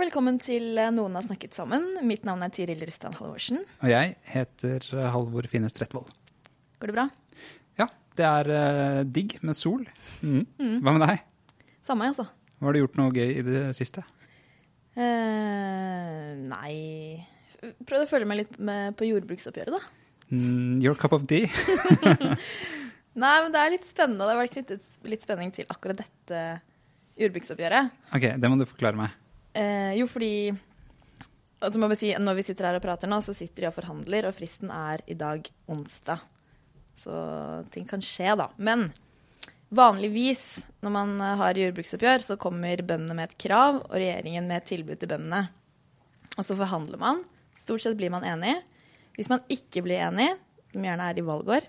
Velkommen til eh, Noen har snakket sammen. Mitt navn er Tiril Rustan Halvorsen. Og jeg heter eh, Halvor Finnes Trettvold. Går det bra? Ja, det er uh, digg med sol. Mm. Hva med deg? Samme, altså. Har du gjort noe gøy i det siste? Uh, nei Prøvde å følge med litt med på jordbruksoppgjøret, da. Mm, your cup of tea? Nei, men det er litt spennende. Det har vært knyttet litt spenning til akkurat dette jordbruksoppgjøret. ok, det må du forklare meg. Eh, jo, fordi vi si, Når vi sitter her og prater nå, så sitter de og forhandler, og fristen er i dag onsdag. Så ting kan skje, da. Men vanligvis når man har jordbruksoppgjør, så kommer bøndene med et krav, og regjeringen med et tilbud til bøndene. Og så forhandler man. Stort sett blir man enig. Hvis man ikke blir enig, som gjerne er i valgår,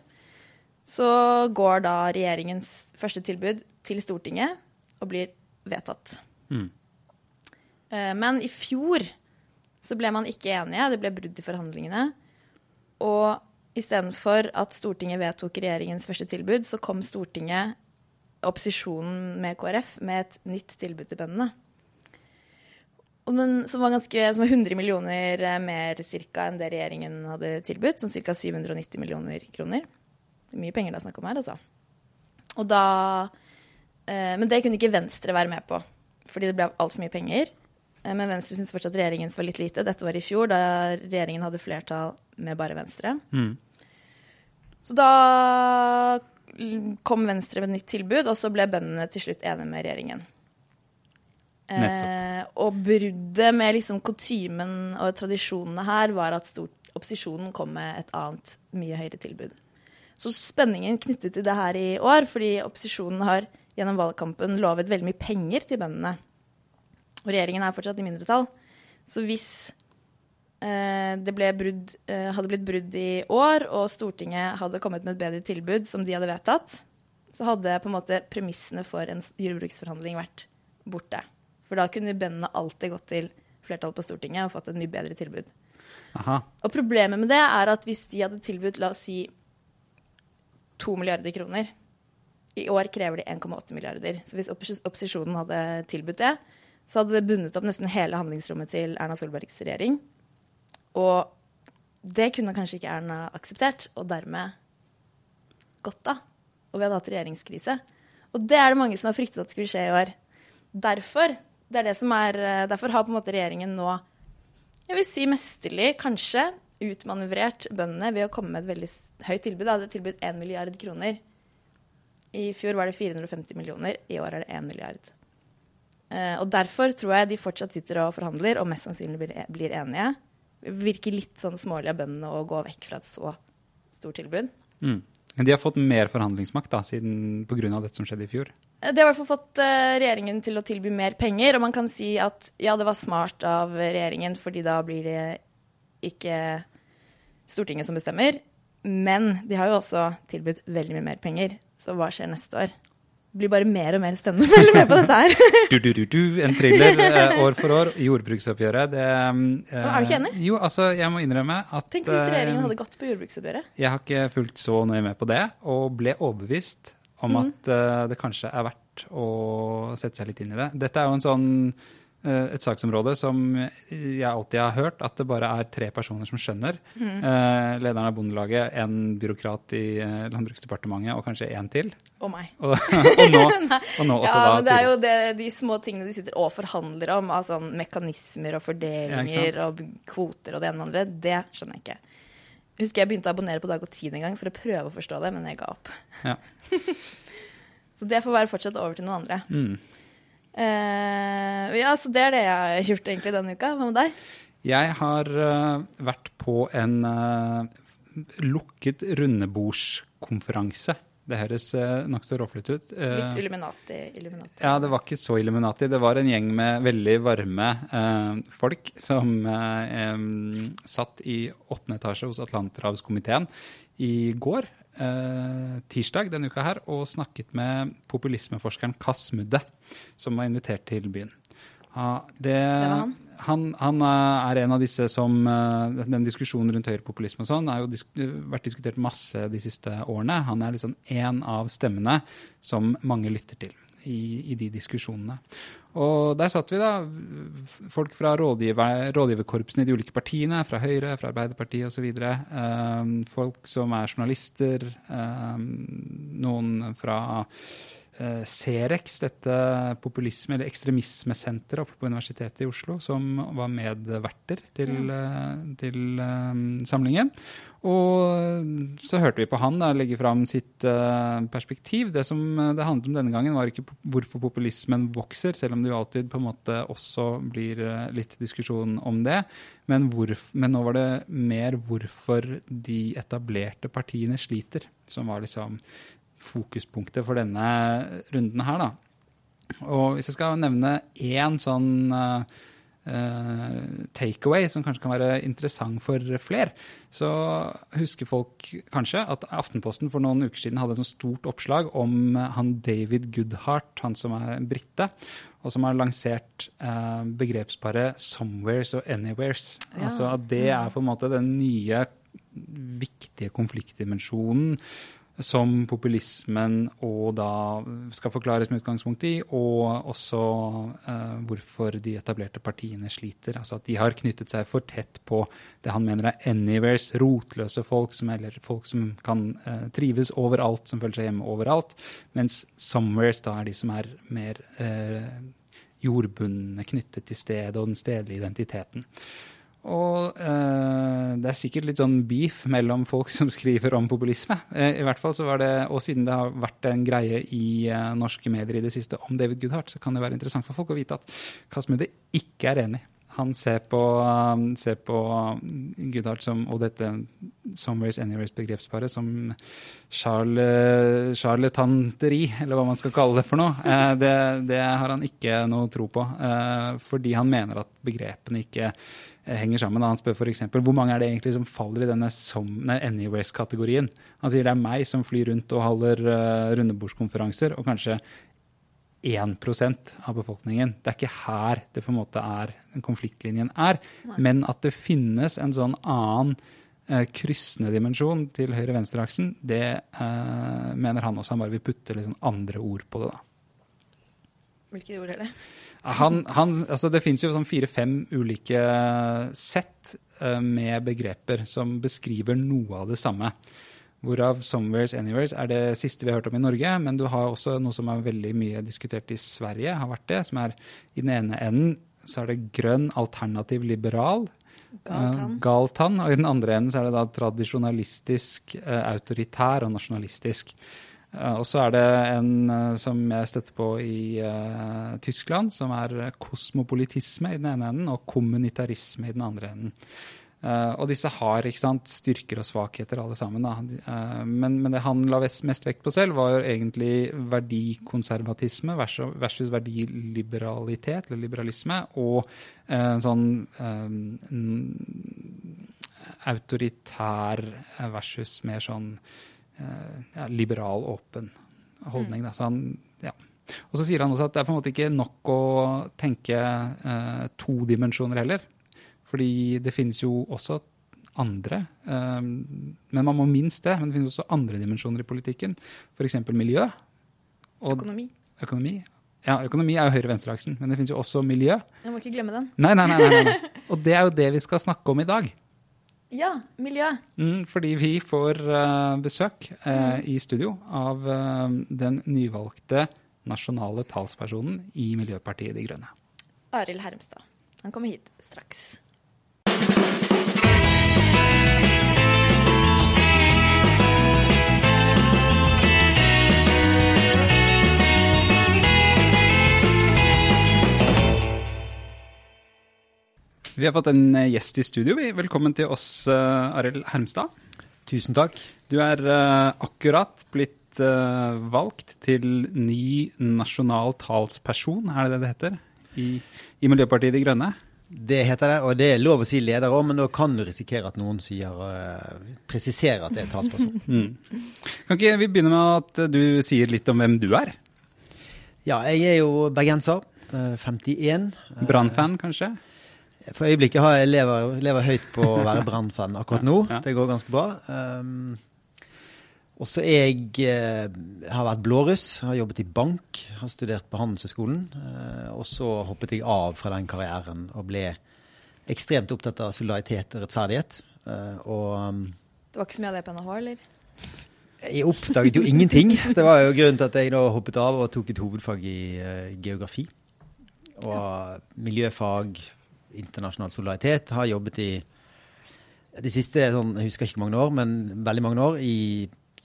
så går da regjeringens første tilbud til Stortinget og blir vedtatt. Mm. Eh, Men i fjor så ble man ikke enige, det ble brudd i forhandlingene. Og istedenfor at Stortinget vedtok regjeringens første tilbud, så kom Stortinget, opposisjonen med KrF, med et nytt tilbud til bøndene. Som, var ganske, som var 100 millioner eh, mer cirka enn det regjeringen hadde tilbudt. Sånn ca. 790 millioner kroner. Det er mye penger det er snakk om her, altså. Og da, eh, men det kunne ikke Venstre være med på, fordi det ble altfor mye penger. Eh, Men Venstre syns fortsatt regjeringens var litt lite. Dette var i fjor, da regjeringen hadde flertall med bare Venstre. Mm. Så da kom Venstre med et nytt tilbud, og så ble bøndene til slutt enige med regjeringen. Eh, og bruddet med liksom kutymen og tradisjonene her var at stort, opposisjonen kom med et annet, mye høyere tilbud. Så spenningen knyttet til det her i år, fordi opposisjonen har gjennom valgkampen lovet veldig mye penger til bøndene. Og regjeringen er fortsatt i mindretall. Så hvis eh, det ble brudd, eh, hadde blitt brudd i år, og Stortinget hadde kommet med et bedre tilbud som de hadde vedtatt, så hadde på en måte premissene for en jordbruksforhandling vært borte. For da kunne bøndene alltid gått til flertall på Stortinget og fått et mye bedre tilbud. Aha. Og problemet med det er at hvis de hadde tilbudt, la oss si, to milliarder kroner I år krever de 1,8 milliarder. Så hvis opposisjonen hadde tilbudt det, så hadde det bundet opp nesten hele handlingsrommet til Erna Solbergs regjering. Og det kunne kanskje ikke Erna akseptert, og dermed gått av. Og vi hadde hatt regjeringskrise. Og det er det mange som har fryktet at skulle skje i år. Derfor, det det er, eh, derfor har på en måte regjeringen nå jeg vil si mesterlig, kanskje, utmanøvrert bøndene ved å komme med et veldig høyt tilbud. De hadde tilbudt 1 milliard kroner. I fjor var det 450 millioner, i år er det 1 milliard. Eh, og derfor tror jeg de fortsatt sitter og forhandler, og mest sannsynlig blir, e, blir enige. Virker litt sånn smålig av bøndene å gå vekk fra et så stort tilbud. Mm. Men de har fått mer forhandlingsmakt da, siden pga. dette som skjedde i fjor. De Det har i hvert fall fått eh, regjeringen til å tilby mer penger, og man kan si at ja, det var smart av regjeringen, fordi da blir det ikke Stortinget som bestemmer. Men de har jo også tilbudt veldig mye mer penger, så hva skjer neste år? Blir bare mer og mer spennende å følge med på dette her. Du, du, du, du, en thriller eh, år for år. Jordbruksoppgjøret, det eh, Er du ikke enig? Jo, altså, jeg må innrømme at Tenk hvis regjeringen eh, hadde gått på jordbruksoppgjøret. Jeg har ikke fulgt så nøye med på det, og ble overbevist om mm. at eh, det kanskje er verdt å sette seg litt inn i det. Dette er jo en sånn, et saksområde som jeg alltid har hørt at det bare er tre personer som skjønner. Mm. Eh, lederen av Bondelaget, en byråkrat i eh, Landbruksdepartementet og kanskje en til. Og meg. Og, og, nå, og nå også Ja, da men det er jo det, de små tingene de sitter og forhandler om, av sånn mekanismer og fordelinger Ja, og kvoter og det ene og det andre, det skjønner jeg ikke. Husker jeg begynte å abonnere på Dag og Tid en gang for å prøve å forstå det, men jeg ga opp. Ja. Så det får være fortsatt over til noen andre. Mm. Eh, ja, så det er det jeg har gjort egentlig denne uka. Hva med deg? Jeg har uh, vært på en uh, lukket rundebordskonferanse Det høres uh, nokså råflott ut. Uh, Litt Illuminati, Illuminati. Ja, det var ikke så Illuminati. Det var en gjeng med veldig varme uh, folk som uh, um, satt i åttende etasje hos Atlanterhavskomiteen i går, tirsdag denne uka her, og snakket med populismeforskeren Kass Mudde, som var invitert til byen. Ja, det, han? Han, han, er en av disse som eh, Den diskusjonen rundt høyrepopulisme og sånn har jo disk, vært diskutert masse de siste årene. Han er liksom en av stemmene som mange lytter til i, i de diskusjonene. Og der satt vi, da. Folk fra rådgiver, rådgiverkorpsene i de ulike partiene, fra Høyre, fra Arbeiderpartiet osv. Um, folk som er journalister. Um, noen fra Eh, Cerex, dette populisme- eller ekstremismesenteret oppe på Universitetet i Oslo, som var medverter til. Eh, til um, samlingen. Og så hørte vi på han da, legge fram sitt uh, perspektiv. Det som det handlet om denne gangen, var ikke hvorfor populismen vokser, selv om det jo alltid på en måte også blir litt diskusjon om det. Men, hvorf, men, nå var det mer hvorfor de etablerte partiene sliter, som var liksom fokuspunktet for denne runden her, da. Og hvis jeg skal nevne én sånn uh, takeaway som kanskje kan være interessant for flere, så husker folk kanskje at Aftenposten for noen uker siden hadde et sånt stort oppslag om han David Goodhart, han som er en brite, og som har lansert begrepsparet 'somewheres' og 'anywheres'. Ja. Altså at det er på en måte den nye viktige konfliktdimensjonen som populismen og da skal forklares med utgangspunkt i, og også eh, hvorfor de etablerte partiene sliter. Altså at de har knyttet seg for tett på det han mener er anywheres, rotløse folk, som, eller folk som kan eh, trives overalt, som føler seg hjemme overalt, mens somewheres da er de som er mer eh, jordbundne, knyttet til stedet og den stedlige identiteten. Og eh, det er sikkert litt sånn beef mellom folk som skriver om populisme. Eh, I hvert fall så var det, Og siden det har vært en greie i eh, norske medier i det siste om David Goodhart, så kan det være interessant for folk å vite at Kasmude ikke er enig. Han ser på, um, ser på Goodhart som, og dette Somewheres Anywheres-begrepsparet som charlatanteri, eller hva man skal kalle det for noe. Eh, det, det har han ikke noe tro på, eh, fordi han mener at begrepene ikke Eh, henger sammen. Han spør f.eks. hvor mange er det egentlig som faller i denne Anyways-kategorien. Han sier det er meg som flyr rundt og holder uh, rundebordskonferanser, og kanskje 1 av befolkningen. Det er ikke her det på en måte er konfliktlinjen er, men at det finnes en sånn annen uh, kryssende dimensjon til høyre-venstre-aksen, det uh, mener han også. Han bare vil putte litt sånn andre ord på det, da. Hvilke ord er det? Han, han, altså det fins jo sånn fire-fem ulike sett uh, med begreper som beskriver noe av det samme. Hvorav 'Somewheres Anywheres' er det siste vi har hørt om i Norge. Men du har også noe som er veldig mye diskutert i Sverige, har vært det. Som er i den ene enden så er det grønn, alternativ, liberal. Galtann. Uh, Galtann. Og i den andre enden så er det da tradisjonalistisk, uh, autoritær og nasjonalistisk. Og så er det en eh, som jeg støtter på i uh, Tyskland, som er kosmopolitisme i den ene enden og kommunitarisme i den andre enden. Uh, og disse har sant, styrker og svakheter, alle sammen. Uh, men, men, det han la mest vekt på selv, var jo egentlig verdikonservatisme versus, verdiliberalitet, eller liberalisme, og sånn autoritær versus mer sånn Eh, ja, liberal, åpen holdning. Da. Så han, ja. Og så sier han også at det er på en måte ikke nok å tenke eh, to dimensjoner heller. Fordi det finnes jo også andre. Eh, men man må minst det. Men det finnes også andre dimensjoner i politikken. F.eks. miljø. Og økonomi. økonomi. Ja, økonomi er jo høyre-venstre-aksen, men det finnes jo også miljø. Jeg må ikke glemme den. Nei, nei, nei, nei, nei. Og det er jo det vi skal snakke om i dag. Ja, miljø. Mm, fordi vi får uh, besøk uh, mm. i studio av uh, den nyvalgte nasjonale talspersonen i Miljøpartiet De Grønne. Arild Hermstad. Han kommer hit straks. Vi har fått en eh, gjest i studio. Velkommen til oss, uh, Arild Hermstad. Tusen takk. Du er uh, akkurat blitt valgt til ny nasjonal talsperson, er det det det heter, i, i Miljøpartiet De Grønne? Det heter det, og det er lov å si leder òg, men da kan du risikere at noen sier, presiserer at det er talsperson. mm. Kan ikke vi begynne med at du sier litt om hvem du er? Ja, jeg er jo bergenser. 51. Brannfan, kanskje? For øyeblikket har jeg lever, lever høyt på å være Brann-fan akkurat nå. Ja. Det går ganske bra. Um, og så jeg eh, har vært blåruss, har jobbet i bank, har studert på Handelshøyskolen. Eh, og så hoppet jeg av fra den karrieren og ble ekstremt opptatt av solidaritet og rettferdighet. Eh, og um, Det var ikke så mye av det på NHH, eller? Jeg oppdaget jo ingenting. Det var jo grunnen til at jeg nå hoppet av og tok et hovedfag i uh, geografi. Og miljøfag, internasjonal solidaritet. Har jobbet i de siste sånn, jeg husker ikke mange år, men veldig mange år i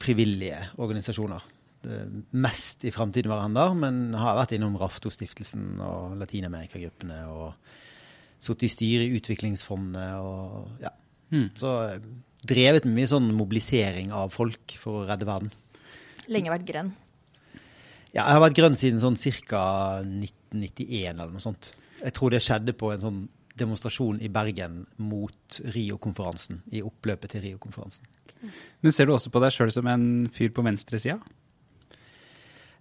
frivillige organisasjoner. Mest i framtiden hverandre, men har vært innom Rafto-stiftelsen og Latin-Amerika-gruppene. Og sittet i styret i Utviklingsfondet og ja. Mm. Så drevet med mye sånn mobilisering av folk for å redde verden. Lenge vært grønn? Ja, jeg har vært grønn siden sånn ca. 1991 eller noe sånt. Jeg tror det skjedde på en sånn demonstrasjon i Bergen mot Rio-konferansen. I oppløpet til Rio-konferansen. Men ser du også på deg sjøl som en fyr på venstresida?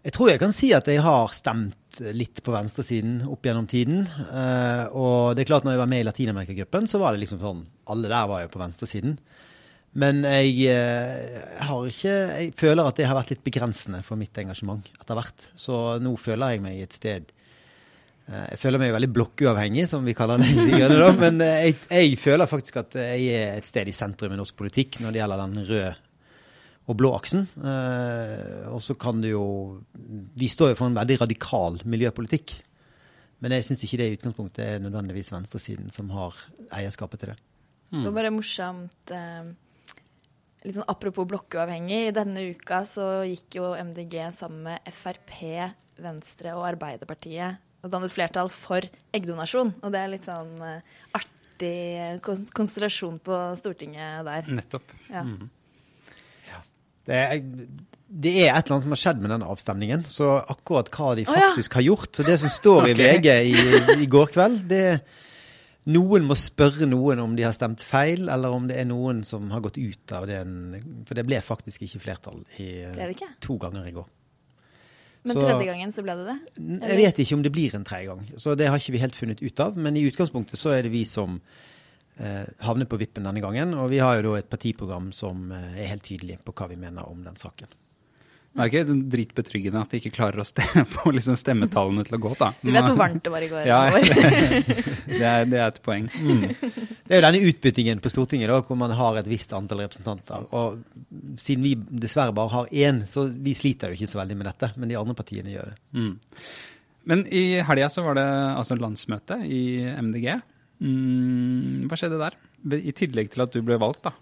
Jeg tror jeg kan si at jeg har stemt litt på venstresiden opp gjennom tiden. Uh, og det er klart når jeg var med i Latin-Amerika-gruppen, så var det liksom sånn Alle der var jo på venstresiden. Men jeg, uh, har ikke Jeg føler at det har vært litt begrensende for mitt engasjement etter hvert. Så nå føler jeg meg i et sted Jeg føler meg veldig blokkuavhengig, som vi kaller det. det da. Men jeg, jeg, føler faktisk at jeg er et sted i sentrum i norsk politikk når det gjelder den røde og blå aksen. Eh, og så kan du jo Vi står jo for en veldig radikal miljøpolitikk. Men jeg syns ikke det i utgangspunktet er nødvendigvis venstresiden som har eierskapet til det. Mm. Det var bare morsomt eh, litt sånn Apropos blokkuavhengig. Denne uka så gikk jo MDG sammen med Frp, Venstre og Arbeiderpartiet dannet flertall for eggdonasjon. Og det er litt sånn eh, artig konsentrasjon på Stortinget der. Nettopp. Ja. Mm. Det er, det er, et eller annet som har skjedd med den avstemningen. Så akkurat hva de faktisk oh, ja. har gjort Så det som står i VG i, i, går kveld, det noen må spørre noen om de har stemt feil, eller om det er noen som har gått ut av det. For det ble faktisk ikke flertall i, ikke? to ganger i går. Men tredje gangen så ble det det? Eller? Jeg vet ikke om det blir en tredje gang. Så det har ikke vi helt funnet ut av. Men i utgangspunktet så er det vi som eh, havner på vippen denne gangen. Og vi har jo da et partiprogram som eh, er helt tydelig på hva vi mener om den saken. Det er ikke dritbetryggende at de ikke klarer å stemme på liksom stemmetallene til å gå opp, da. Du vet hvor varmt det var i går? Ja, det, er, det, er, et poeng. Mm. Det er jo denne utbyttingen på Stortinget da, hvor man har et visst antall representanter. Og siden vi dessverre bare har én, så vi sliter jo ikke så veldig med dette. Men de andre partiene gjør det. Mm. Men i helga så var det altså landsmøte i MDG. Mm, hva skjedde der? I tillegg til at du ble valgt, da.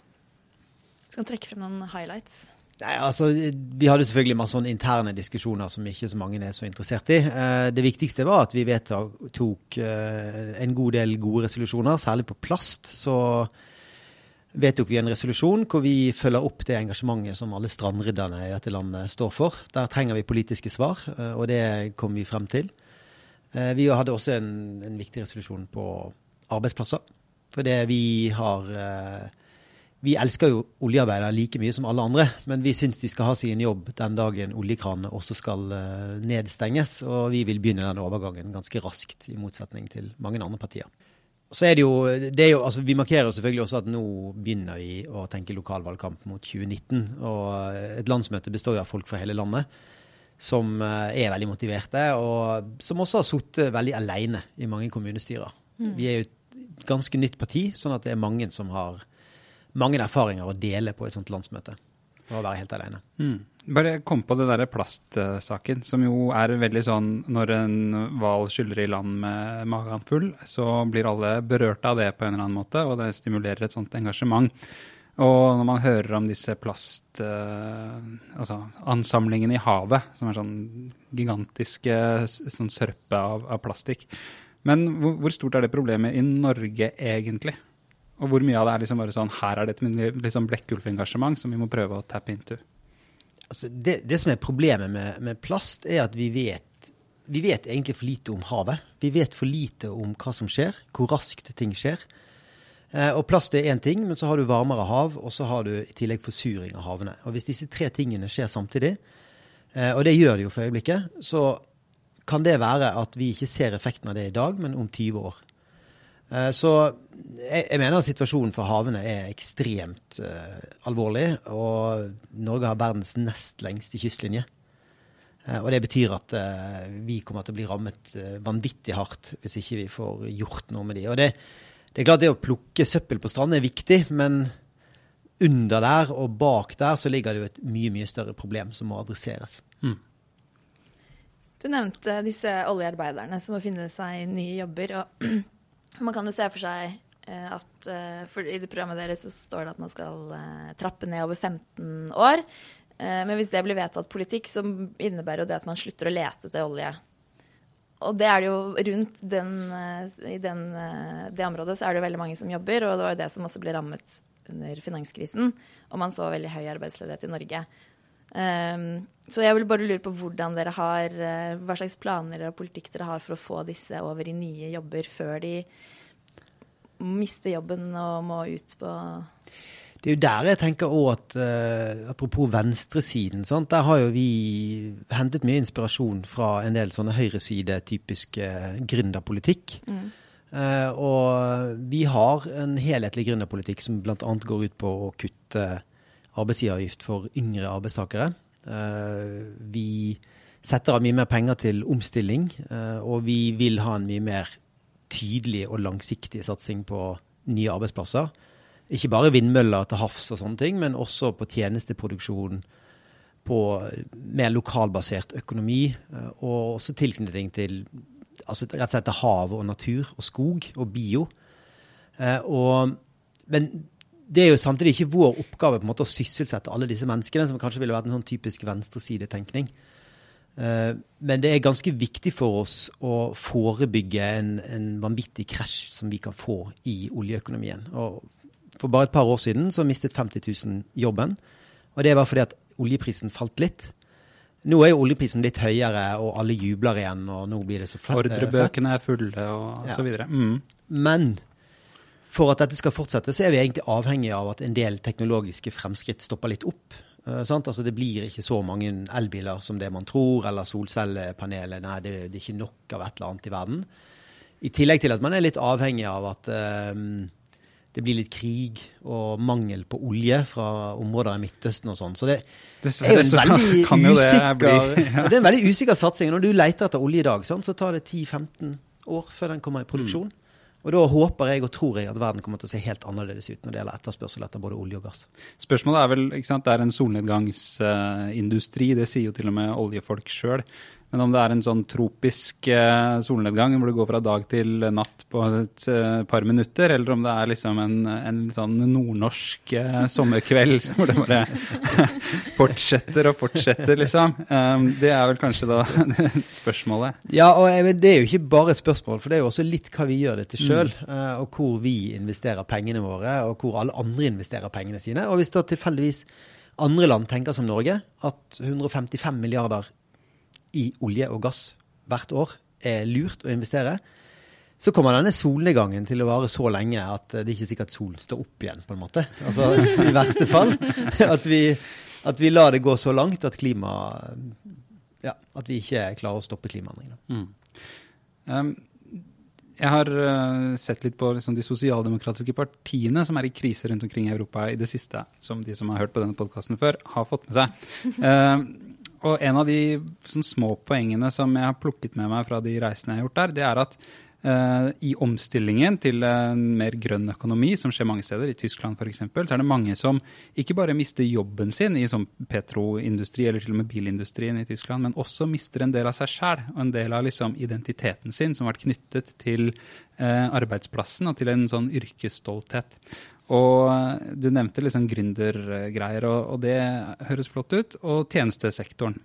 Skal trekke frem noen highlights? Nei, altså, Vi hadde selvfølgelig masse sånne interne diskusjoner som ikke så mange er så interessert i. Eh, det viktigste var at vi vedtok eh, en god del gode resolusjoner, særlig på plast. Så vedtok vi en resolusjon hvor vi følger opp det engasjementet som alle strandrydderne i dette landet står for. Der trenger vi politiske svar, eh, og det kom vi frem til. Vi hadde også en, en viktig resolusjon på arbeidsplasser. For det vi har Vi elsker jo oljearbeidere like mye som alle andre, men vi syns de skal ha sin jobb den dagen oljekranene også skal eh, nedstenges. Og vi vil begynne den overgangen ganske raskt, i motsetning til mange andre partier. Så er det jo, det er jo altså Vi markerer selvfølgelig også at nå begynner vi å tenke lokalvalgkamp mot 2019. Og eh, et landsmøte består jo av folk fra hele landet som er veldig motiverte, og som også har sittet veldig alene i mange kommunestyrer. Mm. Vi er jo et ganske nytt parti, sånn at det er mange som har mange erfaringer å dele på et sånt landsmøte. Å være helt alene. Mm. Bare kom på det derre plastsaken, som jo er veldig sånn når en hval skyller i land med magen full, så blir alle berørt av det på en eller annen måte, og det stimulerer et sånt engasjement. Og når man hører om disse plastansamlingene Uh, altså i havet, som er sånn gigantiske sånn sørpe av, av plastikk, men hvor, hvor, stort er det problemet i Norge egentlig? Og hvor mye av det er liksom bare sånn her er det et liksom blekkulfengasjement som vi må prøve å tappe into? altså det, det, som er problemet med, med, plast, er at vi vet, vi vet egentlig for lite om havet. Vi vet for lite om hva som skjer, hvor raskt ting skjer. Eh, og plast er én ting, men så har du varmere hav, og så har du i tillegg forsuring av havene. Og hvis disse tre tingene skjer samtidig, eh, og det gjør de jo for øyeblikket, så kan det være at vi ikke ser effekten av det i dag, men om 20 år. Eh, så jeg, jeg, mener at situasjonen for havene er ekstremt uh, alvorlig. Og Norge har verdens nest lengste kystlinje. Uh, og det betyr at uh, vi kommer til å bli rammet vanvittig hardt hvis ikke vi får gjort noe med de. Og det, det, er klart det å plukke søppel på stranden er viktig, men under der og bak der så ligger det jo et mye, mye større problem som må adresseres. Mm. Du nevnte disse oljearbeiderne som må finne seg nye jobber. og Man kan jo se for seg eh, at eh, for I det programmet deres så står det at man skal eh, trappe ned over 15 år. Men hvis det blir vedtatt politikk, så innebærer jo det at man slutter å lete etter olje. Og det er det jo rundt den, i den, det området så er det jo veldig mange som jobber, og det var jo det som også ble rammet under finanskrisen. Og man så veldig høy arbeidsledighet i Norge. Um, så jeg vil bare lure på hvordan dere har, hva slags planer og politikk dere har for å få disse over i nye jobber før de mister jobben og må ut på det er jo der jeg tenker òg at uh, Apropos venstresiden. Sant? Der har jo vi hentet mye inspirasjon fra en del sånne høyreside-typisk uh, gründerpolitikk. Mm. Uh, og vi har en helhetlig gründerpolitikk som bl.a. går ut på å kutte arbeidsgiveravgift for yngre arbeidstakere. Uh, vi setter av mye mer penger til omstilling, og vi vil ha en mye mer tydelig og langsiktig satsing på nye arbeidsplasser. Ikke bare vindmøller til havs og sånne ting, men også på tjenesteproduksjon, på mer lokalbasert økonomi, eh, og også tilknytning til altså rett og slett til hav og natur og skog og bio. Eh, og, men det er jo samtidig ikke vår oppgave på en måte å sysselsette alle disse menneskene, som kanskje ville vært en sånn typisk venstresidetenkning. Eh, men det er ganske viktig for oss å forebygge en, en vanvittig krasj som vi kan få i oljeøkonomien. Og for bare et par år siden så mistet 50 000 jobben. Og det var fordi at oljeprisen falt litt. Nå er jo oljeprisen litt høyere, og alle jubler igjen. og nå blir det så fett. Ordrebøkene er fulle, og ja. så videre. Mm. Men for at dette skal fortsette, så er vi egentlig avhengig av at en del teknologiske fremskritt stopper litt opp. Uh, altså det blir ikke så mange elbiler som det man tror, eller solcellepaneler. Nei, det, det, er ikke nok av et eller annet i verden. I tillegg til at man er litt avhengig av at uh, det blir litt krig og mangel på olje fra områder i Midtøsten og sånn. Så det er jo en veldig usikker, det, ja. det er en veldig usikker satsing. Når du leter etter olje i dag, så tar det 10-15 år før den kommer i produksjon. Mm. Og da håper jeg og tror jeg at verden kommer til å se helt annerledes ut når det gjelder etterspørsel etter både olje og gass. Spørsmålet er vel, ikke sant, det er en solnedgangsindustri, det sier jo til og med oljefolk sjøl. Men om det er en sånn tropisk eh, solnedgang hvor det går fra dag til natt på et eh, par minutter, eller om det er liksom en, en sånn nordnorsk eh, sommerkveld hvor det bare fortsetter og fortsetter, liksom. Det er vel kanskje da spørsmålet. Ja, og det er jo ikke bare et spørsmål, for det er jo også litt hva vi gjør dette sjøl, mm. og hvor vi investerer pengene våre, og hvor alle andre investerer pengene sine. Og hvis da tilfeldigvis andre land tenker som Norge, at 155 milliarder i olje og gass hvert år er lurt å investere, så kommer denne solnedgangen til å vare så lenge at det er ikke sikkert solen står opp igjen, på en måte. Altså i verste fall. At vi, at vi lar det gå så langt at klima Ja, at vi ikke klarer å stoppe klimaendringene. Mm. Um, jeg har uh, sett litt på liksom, de sosialdemokratiske partiene som er i krise rundt omkring i Europa i det siste, som de som har hørt på denne podkasten før, har fått med seg. Uh, Og en av de sånn, små poengene som jeg har plukket med meg fra de reisene jeg har gjort der, det er at uh, i omstillingen til en mer grønn økonomi, som skjer mange steder, i Tyskland f.eks., så er det mange som ikke bare mister jobben sin i sånn petroindustri eller til og med bilindustrien i Tyskland, men også mister en del av seg sjæl og en del av liksom, identiteten sin som har vært knyttet til uh, arbeidsplassen og til en sånn yrkesstolthet. Og du nevnte liksom gründergreier, og, og det høres flott ut. Og tjenestesektoren.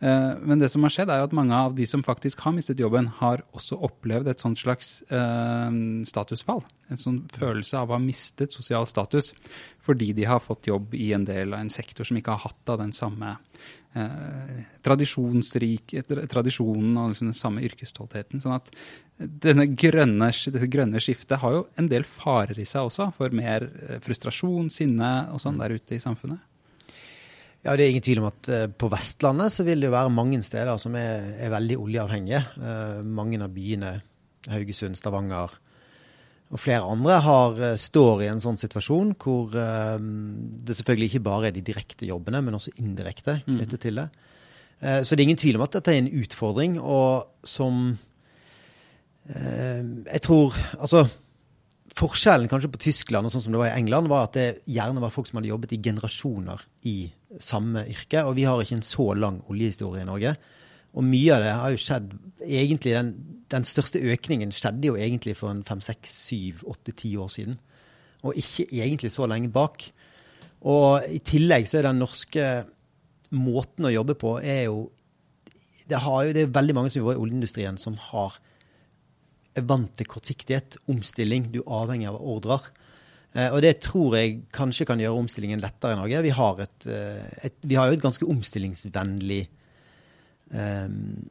Eh, Men det som har skjedd, er jo at mange av de som faktisk har mistet jobben, har også opplevd et sånt slags eh, statusfall. En sånn følelse av å ha mistet sosial status fordi de har fått jobb i en del av en sektor som ikke har hatt av den samme eh, tradisjonsrike tradisjonen og liksom den samme yrkesstoltheten. Sånn at denne grønne, dette grønne skiftet har jo en del farer i seg også, for mer eh, frustrasjon, sinne og sånn der ute i samfunnet. Ja, Det er ingen tvil om at eh, på Vestlandet så vil det jo være mange steder som er, er veldig oljeavhengige. Eh, mange av byene, Haugesund, Stavanger og flere andre, har, eh, står i en sånn situasjon hvor eh, det selvfølgelig ikke bare er de direkte jobbene, men også indirekte knyttet til det. Eh, så det er ingen tvil om at dette er en utfordring, og som eh, Jeg tror Altså Forskjellen kanskje på Tyskland og sånn som det var i England, var at det gjerne var folk som hadde jobbet i generasjoner i samme yrke. Og vi har ikke en så lang oljehistorie i Norge. Og mye av det har jo skjedd egentlig Den, den største økningen skjedde jo egentlig for en fem, seks, syv, åtte, ti år siden. Og ikke egentlig så lenge bak. Og i tillegg så er den norske måten å jobbe på er jo Det, jo, det er veldig mange som jobber i oljeindustrien som har er vant til kortsiktighet, omstilling. Du er avhengig av ordrer. Eh, og det tror jeg kanskje kan gjøre omstillingen lettere i Norge. Vi har, et, eh, et, vi har jo et ganske omstillingsvennlig um,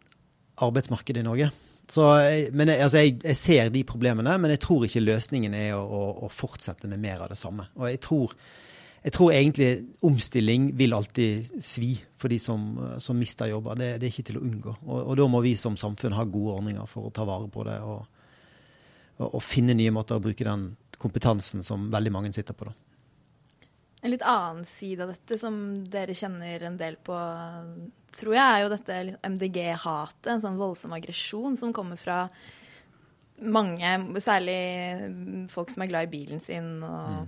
arbeidsmarked i Norge. Så, men jeg, altså, jeg, jeg ser de problemene, men jeg tror ikke løsningen er å, å, å fortsette med mer av det samme. Og jeg tror, jeg tror egentlig omstilling vil alltid svi for de som, som mister jobber. Det, det er ikke til å unngå. Og, og da må vi som samfunn ha gode ordninger for å ta vare på det og, og, og finne nye måter å bruke den kompetansen som veldig mange sitter på. da. En litt annen side av dette som dere kjenner en del på, tror jeg, er jo dette MDG-hatet. En sånn voldsom aggresjon som kommer fra mange, særlig folk som er glad i bilen sin. Og,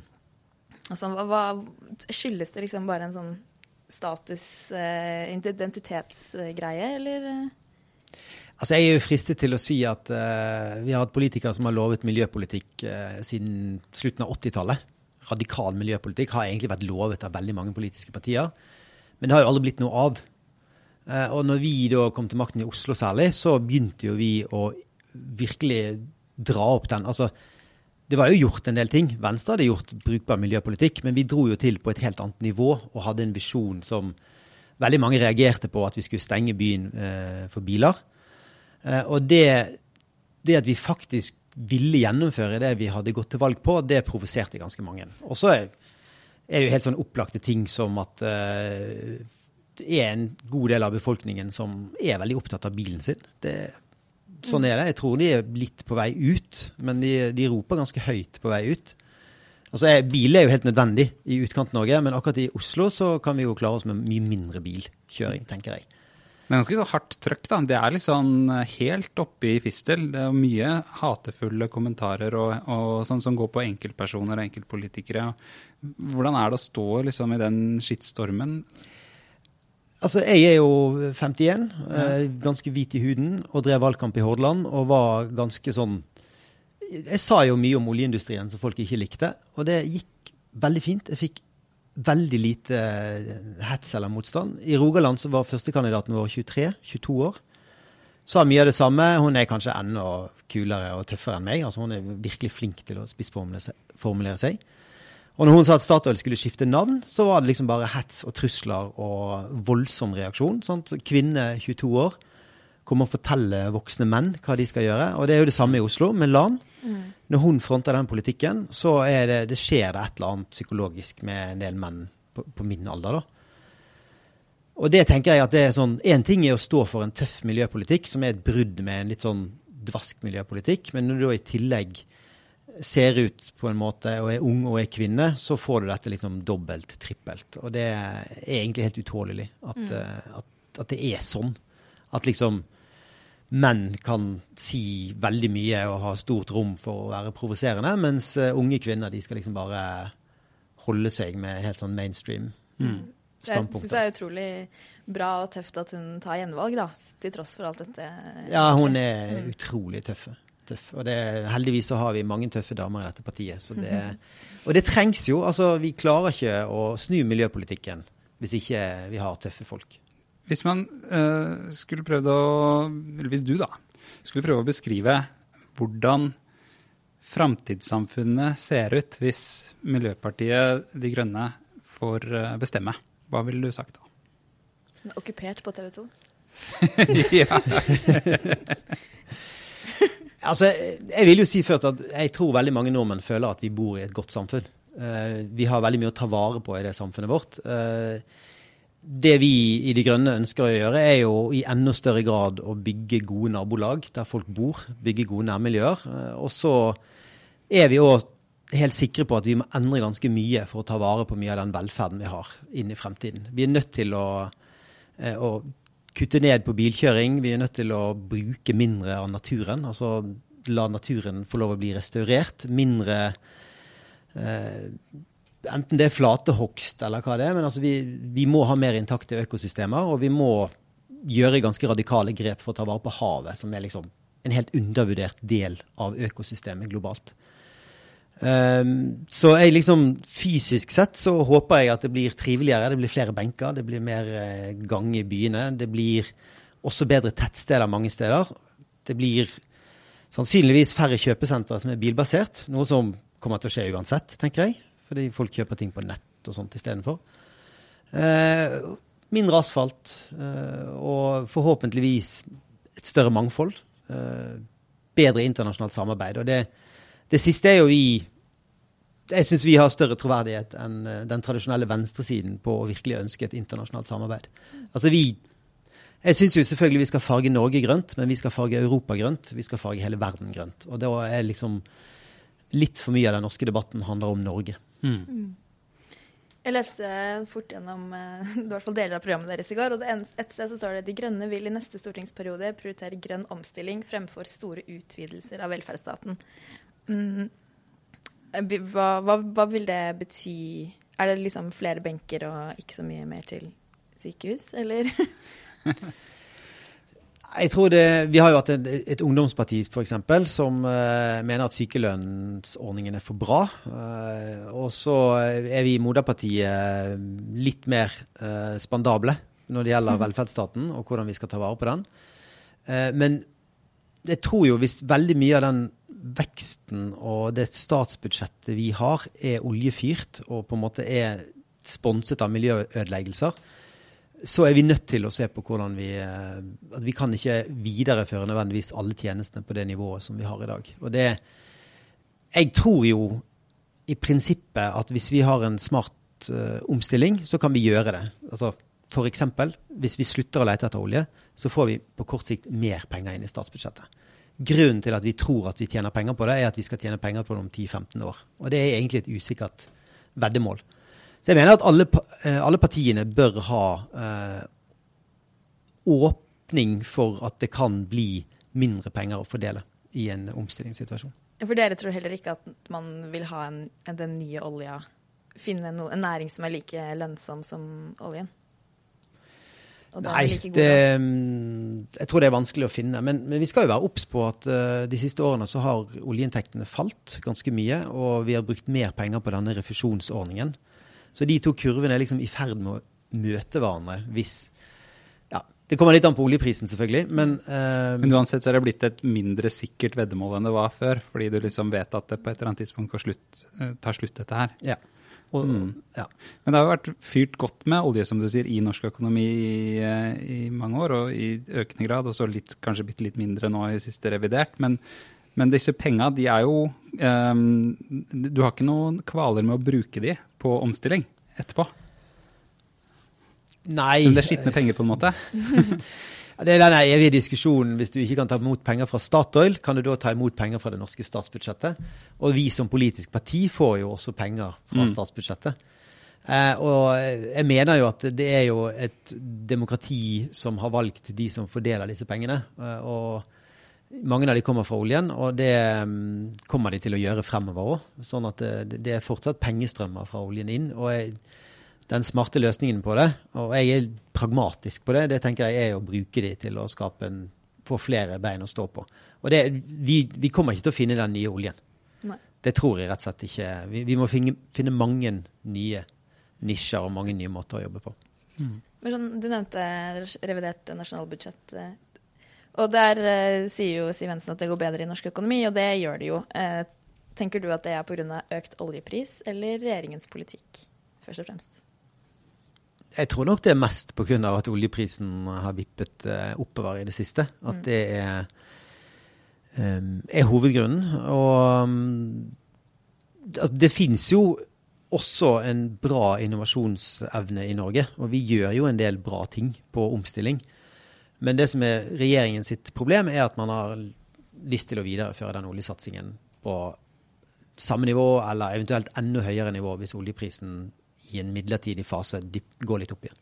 sånn. Hva, hva, skyldes det liksom bare en sånn status, eh, identitetsgreie, eller? Altså, Jeg er jo fristet til å si at uh, vi har hatt politikere som har lovet miljøpolitikk uh, siden slutten av 80-tallet. Radikal miljøpolitikk har egentlig vært lovet av veldig mange politiske partier. Men det har jo aldri blitt noe av. Uh, og når vi da kom til makten i Oslo særlig, så begynte jo vi å virkelig dra opp den. Altså, det var jo gjort en del ting. Venstre hadde gjort brukbar miljøpolitikk, men vi dro jo til på et helt annet nivå og hadde en visjon som veldig mange reagerte på, at vi skulle stenge byen for biler. Eh, og det, det at vi faktisk ville gjennomføre det vi hadde gått til valg på, det provoserte ganske mange. Og så er, det jo helt sånn opplagte ting som at eh, det er en god del av befolkningen som er veldig opptatt av bilen sin. Det, sånn er det. Jeg tror de er litt på vei ut, men de, de roper ganske høyt på vei ut. Altså, Bil er jo helt nødvendig i utkant-Norge, men akkurat i Oslo så kan vi jo klare oss med mye mindre bilkjøring, tenker jeg. Men ganske så hardt trøkk, da. Det er litt sånn helt oppe i fistel. Det er mye hatefulle kommentarer og, og sånn som går på enkeltpersoner og enkeltpolitikere. Hvordan er det å stå liksom i den skittstormen? Altså, jeg er jo 51, eh, ganske hvit i huden, og drev valgkamp i Hordaland, og var ganske sånn Jeg sa jo mye om oljeindustrien som folk ikke likte, og det gikk veldig fint. Jeg fikk veldig lite eh, hets eller motstand. I Rogaland så var førstekandidaten vår 23-22 år. Sa mye av det samme. Hun er kanskje enda kulere og tøffere enn meg. altså Hun er virkelig flink til å spissformulere seg- formulere seg. Og når hun sa at Statoil skulle skifte navn, så var det liksom bare hets og trusler og voldsom reaksjon. Sant? Kvinne 22 år kommer og forteller voksne menn hva de skal gjøre. Og det er jo det samme i Oslo, med LAN. Når hun fronter den politikken, så er det, det skjer det et eller annet psykologisk med en del menn på, på min alder. da. Og det tenker jeg at det er sånn, En ting er å stå for en tøff miljøpolitikk, som er et brudd med en litt sånn dvask miljøpolitikk, men når du da i tillegg ser ut på en måte og er ung og er kvinne, så får du dette liksom dobbelt, trippelt. Og det er egentlig helt utålelig at, mm. at, at det er sånn. At liksom menn kan si veldig mye og ha stort rom for å være provoserende, mens eh, unge kvinner de skal liksom bare holde seg med helt sånn mainstream Det syns standpunkter. jeg er utrolig bra og tøft at hun tar gjenvalg, da, til tross for alt dette. Ja, hun er utrolig tøff. tøff. Og det, heldigvis så har vi mange tøffe damer i dette partiet. Så det, og det trengs jo. altså Vi klarer ikke å snu miljøpolitikken hvis ikke vi har tøffe folk. Hvis man uh, skulle prøvd å Eller hvis du, da, skulle prøve å beskrive hvordan framtidssamfunnet ser ut hvis Miljøpartiet De Grønne får eh, bestemme, hva ville du sagt da? Er Okkupert på TV 2. ja. Altså, jeg vil jo si først at jeg tror veldig mange nordmenn føler at vi bor i et godt samfunn. Uh, vi har veldig mye å ta vare på i det samfunnet vårt. Eh, det vi i De Grønne ønsker å gjøre, er jo i enda større grad å bygge gode nabolag der folk bor. Bygge gode nærmiljøer. Eh, og så er vi òg helt sikre på at vi må endre ganske mye for å ta vare på mye av den velferden vi har inn i fremtiden. Vi er nødt til å, å kutte ned på bilkjøring. Vi er nødt til å bruke mindre av naturen. Altså la naturen få lov å bli restaurert. Mindre eh, Enten det er flatehogst eller hva det er. Men altså vi, vi, må ha mer intakte økosystemer. Og vi må gjøre ganske radikale grep for å ta vare på havet, som er liksom en helt undervurdert del av økosystemet globalt. Um, så jeg liksom, fysisk sett så håper jeg at det blir triveligere. Det blir flere benker, det blir mer uh, gang i byene. Det blir også bedre tettsteder mange steder. Det blir sannsynligvis færre kjøpesentre som er bilbasert, noe som kommer til å skje uansett, tenker jeg. Fordi folk kjøper ting på nett og sånt istedenfor. Eh, mindre asfalt eh, og forhåpentligvis et større mangfold. Eh, bedre internasjonalt samarbeid. Og det, det siste er jo vi jeg syns vi har større troverdighet enn eh, den tradisjonelle venstresiden på å virkelig ønske et internasjonalt samarbeid. Altså vi, Jeg syns jo selvfølgelig vi skal farge Norge grønt, men vi skal farge Europa grønt. Vi skal farge hele verden grønt. Og da er liksom litt for mye av den norske debatten handler om Norge. Mm. Mm. Jeg leste fort gjennom eh, i hvert fall deler av programmet deres i går. og Et sted så står det De Grønne vil i neste stortingsperiode prioritere grønn omstilling fremfor store utvidelser av velferdsstaten. Mm. Eh, hva, hva, hva, vil det bety? Er det liksom flere benker og ikke så mye mer til sykehus, eller? Jeg tror det, Vi har jo hatt et, et ungdomsparti for eksempel, som uh, mener at sykelønnsordningen er for bra. Uh, og så er vi i moderpartiet litt mer uh, spandable når det gjelder velferdsstaten og hvordan vi skal ta vare på den. men jeg tror jo hvis veldig mye av den veksten og det statsbudsjettet vi har, er oljefyrt og på en måte er sponset av miljøødeleggelser, så er vi nødt til å se på hvordan vi eh, at Vi kan ikke videreføre nødvendigvis alle tjenestene på det nivået som vi har i dag. Og det Jeg tror jo i prinsippet at hvis vi har en smart uh, omstilling, så kan vi gjøre det. Altså F.eks. hvis vi slutter å lete etter olje, så får vi på kort sikt mer penger inn i statsbudsjettet. Grunnen til at vi tror at vi tjener penger på det, er at vi skal tjene penger på det om 10-15 år. Og det er egentlig et usikkert veddemål. Så jeg mener at alle, eh, alle partiene bør ha eh, åpning for at det kan bli mindre penger å fordele i en omstillingssituasjon. For dere tror heller ikke at man vil ha en, den nye olja Finne no, en næring som er like lønnsom som oljen? Nei, det, mm, jeg tror det er vanskelig å finne. Men, men vi skal jo være obs på at uh, de siste årene så har oljeinntektene falt ganske mye. Og vi har brukt mer penger på denne refusjonsordningen. Så de to kurvene er liksom i ferd med å møte hverandre hvis ja, Det kommer litt an på oljeprisen, selvfølgelig, men uh, Men uansett så er det blitt et mindre sikkert veddemål enn det var før, fordi du liksom vet at det på et eller annet tidspunkt slutt, uh, tar slutt, dette her. Ja. Og, mm. ja. Men det har jo vært fyrt godt med olje som du sier, i norsk økonomi i, i mange år, og i økende grad, og så litt, kanskje bitte litt mindre nå i siste revidert. Men, men disse penga, de er jo um, Du har ikke noen kvaler med å bruke de på omstilling etterpå? Nei. Men det er skitne penger, på en måte? Det er den evige diskusjonen. Hvis du ikke kan ta imot penger fra Statoil, kan du da ta imot penger fra det norske statsbudsjettet? Og vi som politisk parti får jo også penger fra mm. statsbudsjettet. Eh, og jeg mener jo at det er jo et demokrati som har valgt de som fordeler disse pengene. Eh, og mange av de kommer fra oljen, og det um, kommer de til å gjøre fremover òg. Sånn at det, det, er fortsatt pengestrømmer fra oljen inn. og jeg den smarte løsningen på det, og jeg er pragmatisk på det, det tenker jeg er å bruke de til å skape en, få flere bein å stå på. Og det, vi, vi, kommer ikke til å finne den nye oljen. Nei. Det tror jeg rett og slett ikke. Vi, vi må finne, finne, mange nye nisjer og mange nye måter å jobbe på. Mm. Men sånn, du nevnte revidert nasjonalbudsjett. Og der eh, sier jo Siv Jensen at det går bedre i norsk økonomi, og det gjør det jo. Eh, tenker du at det er pga. økt oljepris eller regjeringens politikk, først og fremst? Jeg tror nok det er mest pga. at oljeprisen har vippet eh, oppover i det siste. At Mm. det er, em, er hovedgrunnen. Og altså, det fins jo også en bra innovasjonsevne i Norge. Og vi gjør jo en del bra ting på omstilling. Men det som er regjeringen sitt problem, er at man har lyst til å videreføre den oljesatsingen på samme nivå, eller eventuelt enda høyere nivå hvis oljeprisen i en midlertidig fase går litt opp igjen.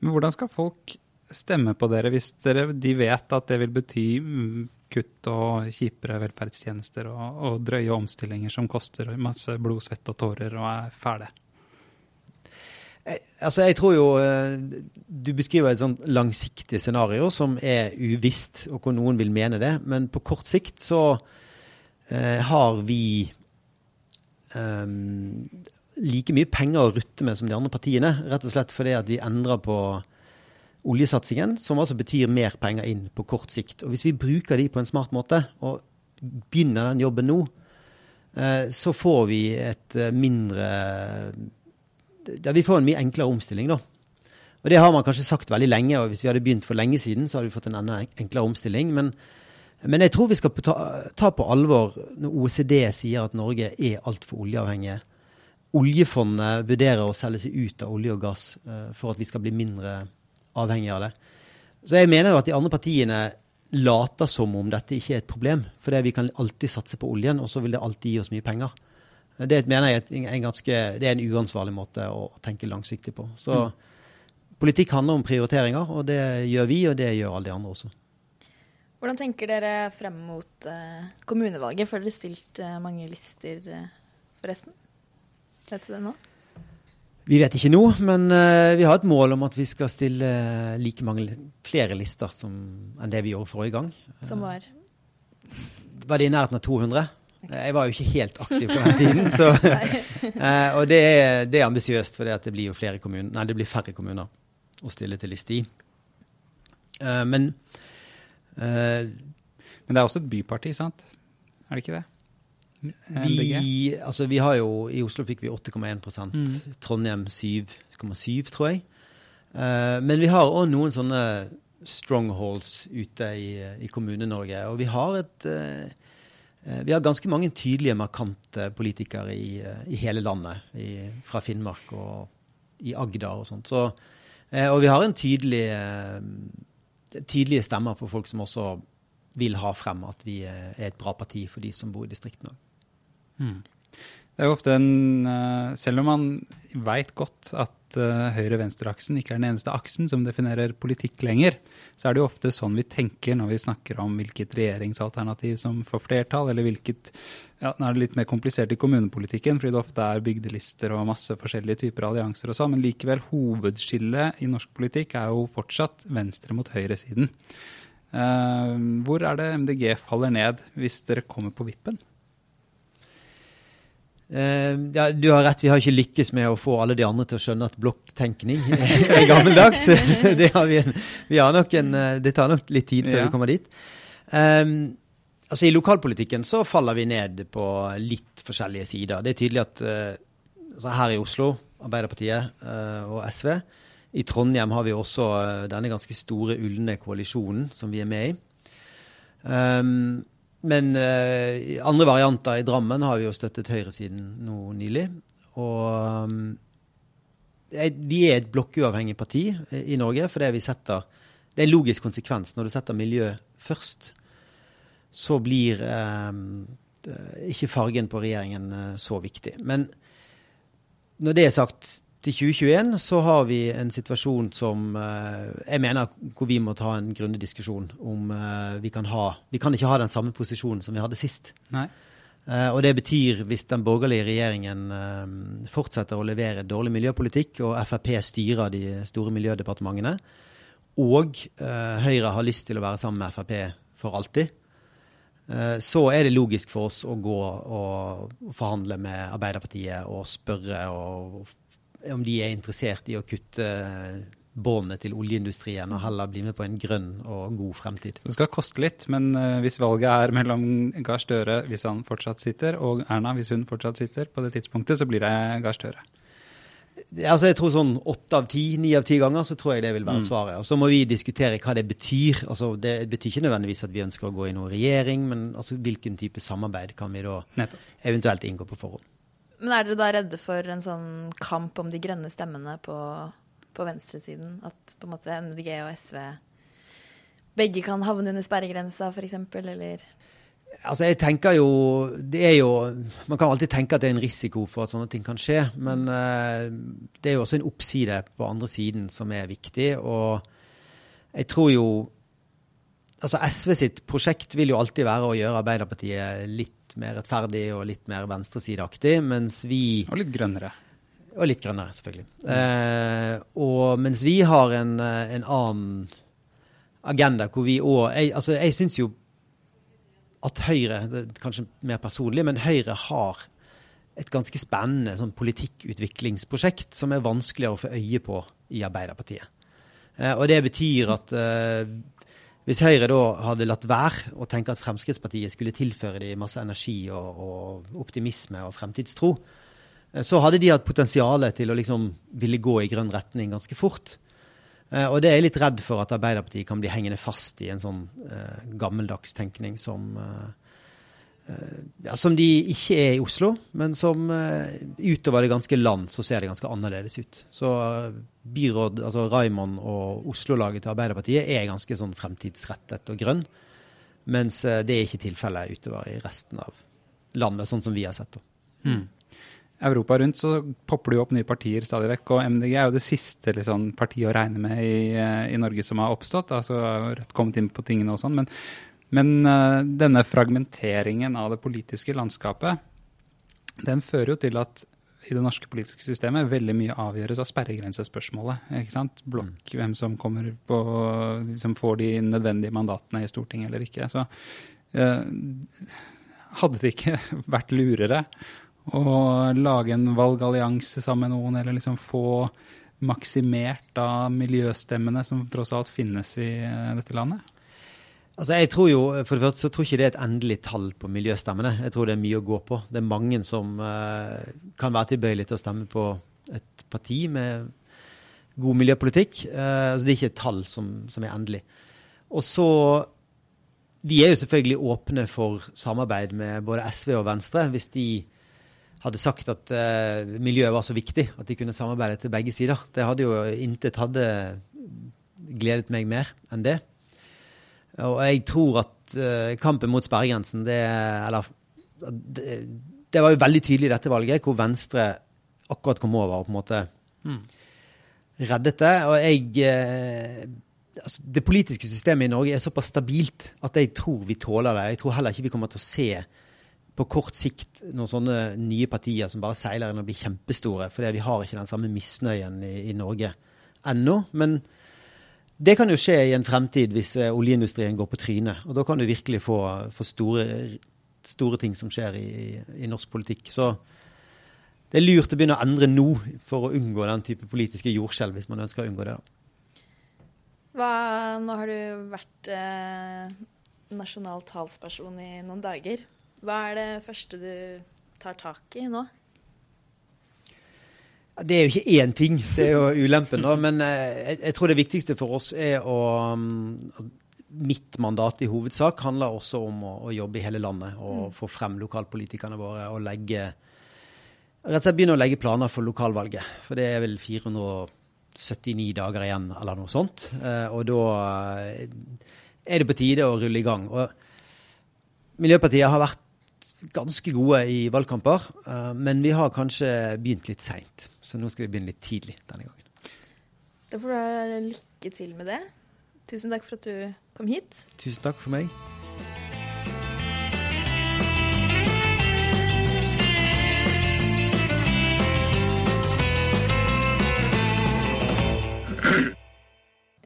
Men hvordan skal folk stemme på dere hvis dere, de vet at det vil bety mm, kutt og kjipere velferdstjenester og, og drøye omstillinger som koster masse blod, svette og tårer og er fæle? Jeg, altså jeg tror jo eh, Du beskriver et sånn langsiktig scenario som er uvisst, og hvor noen vil mene det. Men på kort sikt så eh, har vi eh, like mye penger å rutte med som de andre partiene. Rett og slett fordi at vi endrer på oljesatsingen, som altså betyr mer penger inn på kort sikt. Og hvis vi bruker de på en smart måte, og begynner den jobben nå, eh, så får vi et eh, mindre ja, Vi får en mye enklere omstilling, da. Og det har man kanskje sagt veldig lenge, og hvis vi hadde begynt for lenge siden, så hadde vi fått en enda enklere omstilling. Men, men jeg tror vi skal ta, ta på alvor når OECD sier at Norge er altfor oljeavhengig. Oljefondet vurderer å selge seg ut av olje og gass uh, for at vi skal bli mindre avhengige av det. Så jeg mener jo at de andre partiene later som om dette ikke er et problem. For vi kan alltid satse på oljen, og så vil det alltid gi oss mye penger. Det mener jeg er en, ganske, det er en uansvarlig måte å tenke langsiktig på. Så politikk handler om prioriteringer, og det gjør vi, og det gjør alle de andre også. Hvordan tenker dere frem mot uh, kommunevalget? Får dere stilt uh, mange lister, uh, forresten? Vet du det nå? Vi vet ikke nå, men vi har et mål om at vi skal stille like mange flere lister som, enn det vi gjorde forrige gang. Som var Var det i nærheten av 200? Jeg var jo ikke helt aktiv på den tiden, så, eh, og det er, det er ambisiøst, for det blir jo flere kommuner, nei, det blir færre kommuner å stille til liste i. Eh, men eh, Men det er også et byparti, sant? Er det ikke det? vi, altså, vi har jo I Oslo fikk vi 8,1 Mm. Trondheim 7,7, tror jeg. Eh, men vi har òg noen sånne strongholds ute i, i Kommune-Norge. Og vi har et eh, eh, vi har ganske mange tydelige, markante politikere i, eh, i hele landet. I, fra Finnmark og i Agder og sånt. Så, eh, og vi har en tydelig, eh, tydelige stemmer på folk som også vil ha frem at vi eh, er et bra parti for de som bor i distriktene. Mm. Det er jo ofte en eh, Selv om man veit godt at uh, høyre-venstre-aksen ikke er den eneste aksen som definerer politikk lenger, så er det jo ofte sånn vi tenker når vi snakker om hvilket regjeringsalternativ som får flertall, eller hvilket ja, Nå er det litt mer komplisert i kommunepolitikken, fordi det ofte er bygdelister og masse forskjellige typer allianser og sånn, men likevel, hovedskillet i norsk politikk er jo fortsatt venstre mot høyresiden. Uh, hvor er det MDG faller ned hvis dere kommer på vippen? Eh, ja, du har rett, vi har ikke lykkes med å få alle de andre til å skjønne at blokktenkning er gammeldags. det, har vi, vi har nok en, eh, det tar nok litt tid før Ja. vi kommer dit. Um, altså I lokalpolitikken så faller vi ned på litt forskjellige sider. Det er tydelig at uh, altså her i Oslo, Arbeiderpartiet og SV I Trondheim har vi også denne ganske store ulne koalisjonen som vi er med i. Um, men uh, andre varianter i Drammen har vi jo støttet høyresiden nå nylig. Og um, vi er et blokkuavhengig parti eh, i Norge, fordi vi setter Det er en logisk konsekvens. Når du setter miljø først, så blir um, ikke fargen på regjeringen så viktig. Men når det er sagt, til 2021 så har vi en situasjon som eh, jeg mener hvor vi må ta en grundig diskusjon om eh, vi kan ha Vi kan ikke ha den samme posisjonen som vi hadde sist. Nei. Eh, og det betyr, hvis den borgerlige regjeringen eh, fortsetter å levere dårlig miljøpolitikk, og Frp styrer de store miljødepartementene, og eh, Høyre har lyst til å være sammen med Frp for alltid, eh, så er det logisk for oss å gå og forhandle med Arbeiderpartiet og spørre og om de er interessert i å kutte båndet til oljeindustrien og heller bli med på en grønn og god fremtid. Det skal koste litt, men uh, hvis valget er mellom Gahr Støre, hvis han fortsatt sitter, og Erna, hvis hun fortsatt sitter, på det tidspunktet, så blir det Gahr Støre. Altså jeg tror sånn åtte av ti, ni av ti ganger så tror jeg det vil være mm. svaret. Og Så må vi diskutere hva det betyr. Altså Det betyr ikke nødvendigvis at vi ønsker å gå i noen regjering, men altså hvilken type samarbeid kan vi da eventuelt inngå på forhånd. Men er dere da redde for en sånn kamp om de grønne stemmene på, på venstresiden? At på en måte MDG og SV begge kan havne under sperregrensa, f.eks., eller? Altså, jeg tenker jo Det er jo Man kan alltid tenke at det er en risiko for at sånne ting kan skje, men uh, det er jo også en oppside på andre siden som er viktig. Og jeg tror jo Altså, SV sitt prosjekt vil jo alltid være å gjøre Arbeiderpartiet litt mer rettferdig og litt mer venstresideaktig, mens vi Og litt grønnere. Og litt grønnere, selvfølgelig. Mm. Eh, og mens vi har en, eh, en annen agenda hvor vi òg Altså, jeg syns jo at Høyre, kanskje mer personlig, men Høyre har et ganske spennende sånn politikkutviklingsprosjekt som er vanskeligere å få øye på i Arbeiderpartiet. Eh, og det betyr at eh, hvis Høyre da hadde latt være å tenke at Fremskrittspartiet skulle tilføre dem masse energi og, og, optimisme og fremtidstro, eh, så hadde de hatt potensial til å liksom ville gå i grønn retning ganske fort. Eh, og det er jeg litt redd for at Arbeiderpartiet kan bli hengende fast i en sånn eh, gammeldags tenkning som uh, ja, Som de ikke er i Oslo, men som utover det ganske land så ser det ganske annerledes ut. Så byråd, altså Raymond og Oslo-laget til Arbeiderpartiet er ganske sånn fremtidsrettet og grønn. Mens det er ikke tilfellet utover i resten av landet, sånn som vi har sett det. Mm. Europa rundt så popper det jo opp nye partier stadig vekk. Og MDG er jo det siste liksom, partiet å regne med i, i, Norge som har oppstått. altså Rødt kommet inn på tingene og sånn. Men, men uh, denne fragmenteringen av det politiske landskapet, den fører jo til at i det norske politiske systemet veldig mye avgjøres av sperregrensespørsmålet. ikke sant? Blokk, mm. hvem som kommer på, som får de nødvendige mandatene i Stortinget eller ikke. Så uh, hadde det ikke vært lurere å lage en valgallianse sammen med noen, eller liksom få maksimert da miljøstemmene som tross alt finnes i eh, dette landet? Altså jeg tror jo, For det første så tror ikke det er et endelig tall på miljøstemmene. Jeg tror det er mye å gå på. Det er mange som uh, kan være tilbøyelig til å stemme på et parti med god miljøpolitikk. Uh, altså det er ikke et tall som, som er endelig. Og så Vi er jo selvfølgelig åpne for samarbeid med både SV og Venstre hvis de hadde sagt at uh, miljøet var så viktig at de kunne samarbeide til begge sider. Det hadde jo intet hadde gledet meg mer enn det. Og jeg tror at uh, kampen mot sperregrensen, det Eller det, det, var jo veldig tydelig i dette valget, hvor Venstre akkurat kom over og på en måte mm. reddet det. Og jeg uh, altså, Det politiske systemet i Norge er såpass stabilt at jeg tror vi tåler det. Jeg tror heller ikke vi kommer til å se på kort sikt noen sånne nye partier som bare seiler inn og blir kjempestore. For vi har ikke den samme misnøyen i, i Norge ennå. Men det kan jo skje i en fremtid hvis uh, oljeindustrien går på trynet. Og da kan du virkelig få, få store, store, ting som skjer i, i, norsk politikk. Så det er lurt å begynne å endre nå for å unngå den type politiske jordskjelv, hvis man ønsker å unngå det. Hva, nå har du vært eh, nasjonal talsperson i noen dager. Hva er det første du tar tak i nå? Det er jo ikke én ting, det er jo ulempen. da, Men eh, jeg, jeg, tror det viktigste for oss er å um, Mitt mandat i hovedsak handler også om å, å jobbe i hele landet og mm. få frem lokalpolitikerne våre og legge rett og slett begynne å legge planer for lokalvalget. For det er vel 479 dager igjen, eller noe sånt. Eh, og da eh, er det på tide å rulle i gang. Og Miljøpartiet har vært ganske gode i valgkamper, men vi har kanskje begynt litt seint. Så nå skal vi begynne litt tidlig denne gangen. Da får du ha lykke til med det. Tusen takk for at du kom hit. Tusen takk for meg.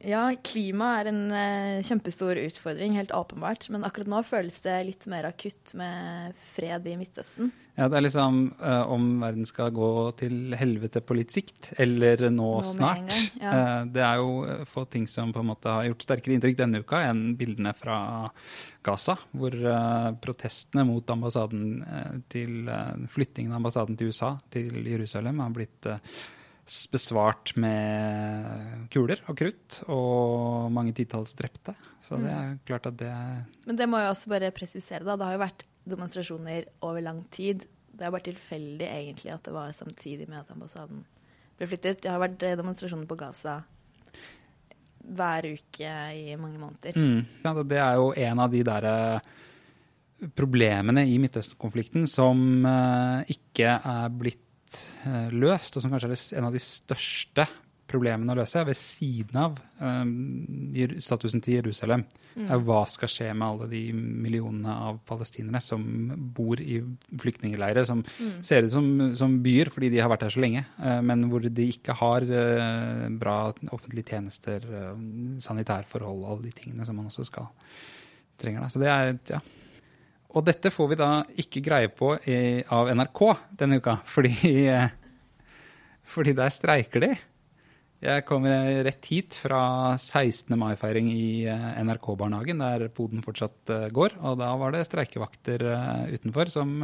Ja, klima er en eh, kjempestor utfordring, helt åpenbart. Men akkurat nå føles det litt mer akutt med fred i Midtøsten. Ja, det er liksom eh, om verden skal gå til helvete på litt sikt, eller nå, Nå snart. ja. Eh, det er jo eh, få ting som på en måte har gjort sterkere inntrykk denne uka enn bildene fra Gaza, hvor eh, protestene mot ambassaden eh, til flyttingen av ambassaden til USA til Jerusalem har blitt eh, besvart med kuler og krutt og mange titalls drepte. Så det er klart at det Men det må jeg også bare presisere, da. Det har jo vært demonstrasjoner over lang tid. Det er bare tilfeldig egentlig at det var samtidig med at ambassaden ble flyttet. Det har vært eh, demonstrasjoner på Gaza hver uke i mange måneder. Mm. Ja, det- er jo en av de der eh, problemene i Midtøsten-konflikten som eh, ikke er blitt eh, løst, og som kanskje er en av de største problemene å løse, ved siden av um, statusen til Jerusalem, er hva skal skje med alle de millionene av palestinere som bor i flyktningleirer, som ser ut som, som byer fordi de har vært her så lenge, uh, men hvor de ikke har uh, bra offentlige tjenester, uh, sanitærforhold alle de tingene som man også skal trenger. Da. Så det er, ja. Og dette får vi da ikke greie på i, av NRK denne uka, fordi, eh, fordi der streiker de. Jeg kommer rett hit fra 16. mai-feiring i eh, NRK-barnehagen, der poden fortsatt eh, går. Og da var det streikevakter utenfor som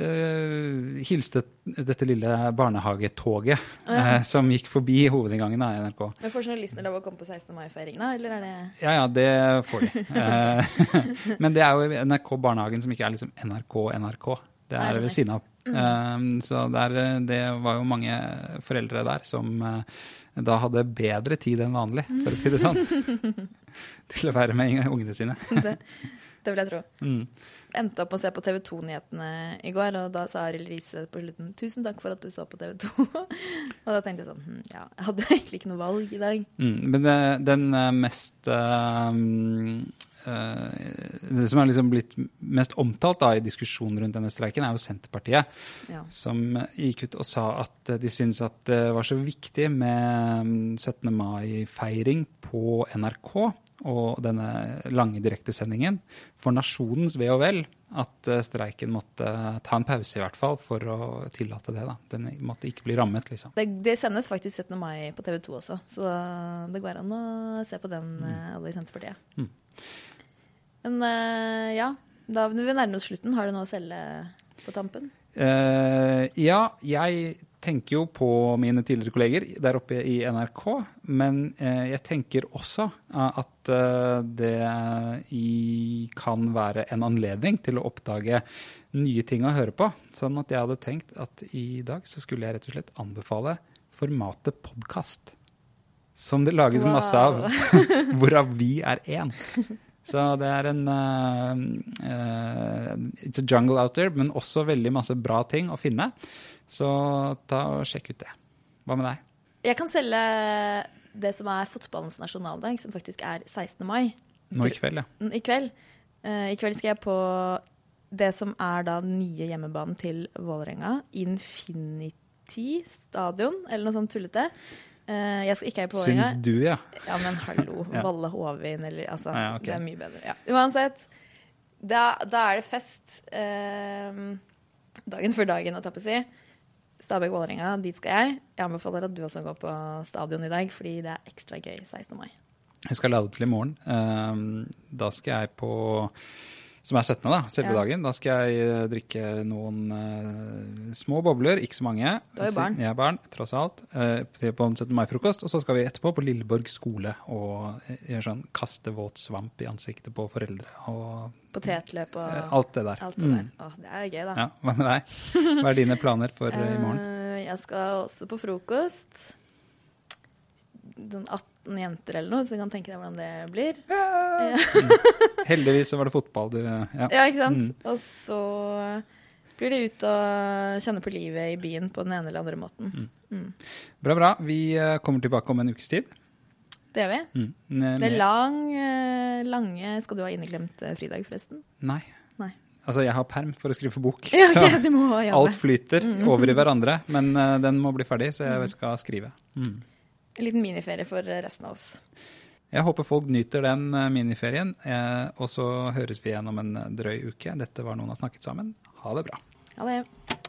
eh, hilste dette lille barnehagetoget uh, som gikk forbi hovedinngangen av NRK. Men Får journalistene lov å komme på 16. mai-feiring, da? Eller er det Ja, ja, det får de. uh, Men det er jo NRK Barnehagen som ikke er liksom NRK NRK. Det er skjønner. ved siden av. Eh, Så der, det var jo mange foreldre der som da hadde bedre tid enn vanlig, for å si det sånn. Til å være med ungene sine. det, det vil jeg tro. Mm. Endte opp med å se på TV 2-nyhetene i går, og da sa Arild Riise på slutten 'tusen takk for at du så på TV 2'. og da tenkte jeg sånn hm, Ja, jeg hadde egentlig ikke noe valg i dag. Mm, men det, den eh, mest eh, eh, Det som er liksom blitt mest omtalt da, i diskusjonen rundt denne streiken, er jo Senterpartiet. Ja. som gikk ut og sa at de syntes at det var så viktig med mm, 17. mai-feiring på NRK og denne lange direktesendingen for nasjonens ve og vel at eh, streiken måtte ta en pause, i hvert fall, for å tillate det. da. Den måtte ikke bli rammet, liksom. Det, det sendes faktisk 17. mai på TV 2 også, så det går an å se på den, mm. alle i Senterpartiet. Mm. Men eh, ja, da vi nærmer oss slutten. Har du noe å selge på tampen? Uh, ja, jeg tenker jo på mine tidligere kolleger der oppe i NRK, men eh, jeg tenker også eh, at eh, det i, kan være en anledning til å oppdage nye ting å høre på. Sånn at jeg hadde tenkt at i dag så skulle jeg rett og slett anbefale formatet podkast. Som det lages Wow. masse av, hvorav vi er én. Så det er en uh, uh, It's a jungle out there, men også veldig masse bra ting å finne. Så ta og sjekk ut det. Hva med deg? Jeg kan selge det som er fotballens nasjonaldag, som faktisk er 16. mai. Nå i kveld, ja. Mm, I kveld. Uh, I kveld skal jeg på det som er da den nye hjemmebanen til Vålerenga. Infinity stadion, eller noe sånt tullete. Eh, jeg skal ikke ha i Vålerenga. Syns du, ja. Ja, men hallo. Ja. Valle Hovin, eller altså. Ja, okay. Det er mye bedre. Ja. Uansett. Da, da er det fest. eh, dagen før dagen, å jeg på å si. Stabæk-Vålerenga, dit skal jeg. Jeg anbefaler at du også går på stadion i dag, fordi det er ekstra gøy 16. mai. Jeg skal lade til i morgen. Ehm, Da skal jeg på Som er 17., da, selve Ja. dagen. Da skal jeg eh, drikke noen uh, små bobler, ikke så mange. Du er barn. Jeg er barn, tross alt. Uh, på en 17. mai-frokost. Og så skal vi etterpå på Lilleborg skole og gjøre sånn kaste våt svamp i ansiktet på foreldre og Potetløp og uh, alt det der. alt det der. Å, det er jo gøy, da. Ja, Hva med deg? Hva er dine planer for i morgen? Jeg skal også på frokost. Sånn 18 jenter eller noe, så du kan tenke deg hvordan det blir. Heldigvis så var det fotball du Ja. Ja, ikke sant? Mm. Og så blir de ut og kjenne på livet i byen på den ene eller andre måten. Mm. Bra, bra. Vi eh, kommer tilbake om en ukes tid. Det gjør vi. Mm. Det er lang, eh, lange Skal du ha inneklemt eh, fridag, forresten? Nei. Nei. Altså, jeg har perm for å skrive bok. Ja, så ok, du må jobbe. alt flyter over i hverandre. Men uh, den må bli ferdig, så jeg skal skrive. Mm. En liten miniferie for resten av oss. Jeg håper folk nyter den eh, miniferien, eh, og så høres vi igjen om en drøy uke. Dette var Noen har snakket sammen. Ha det bra. Ha det.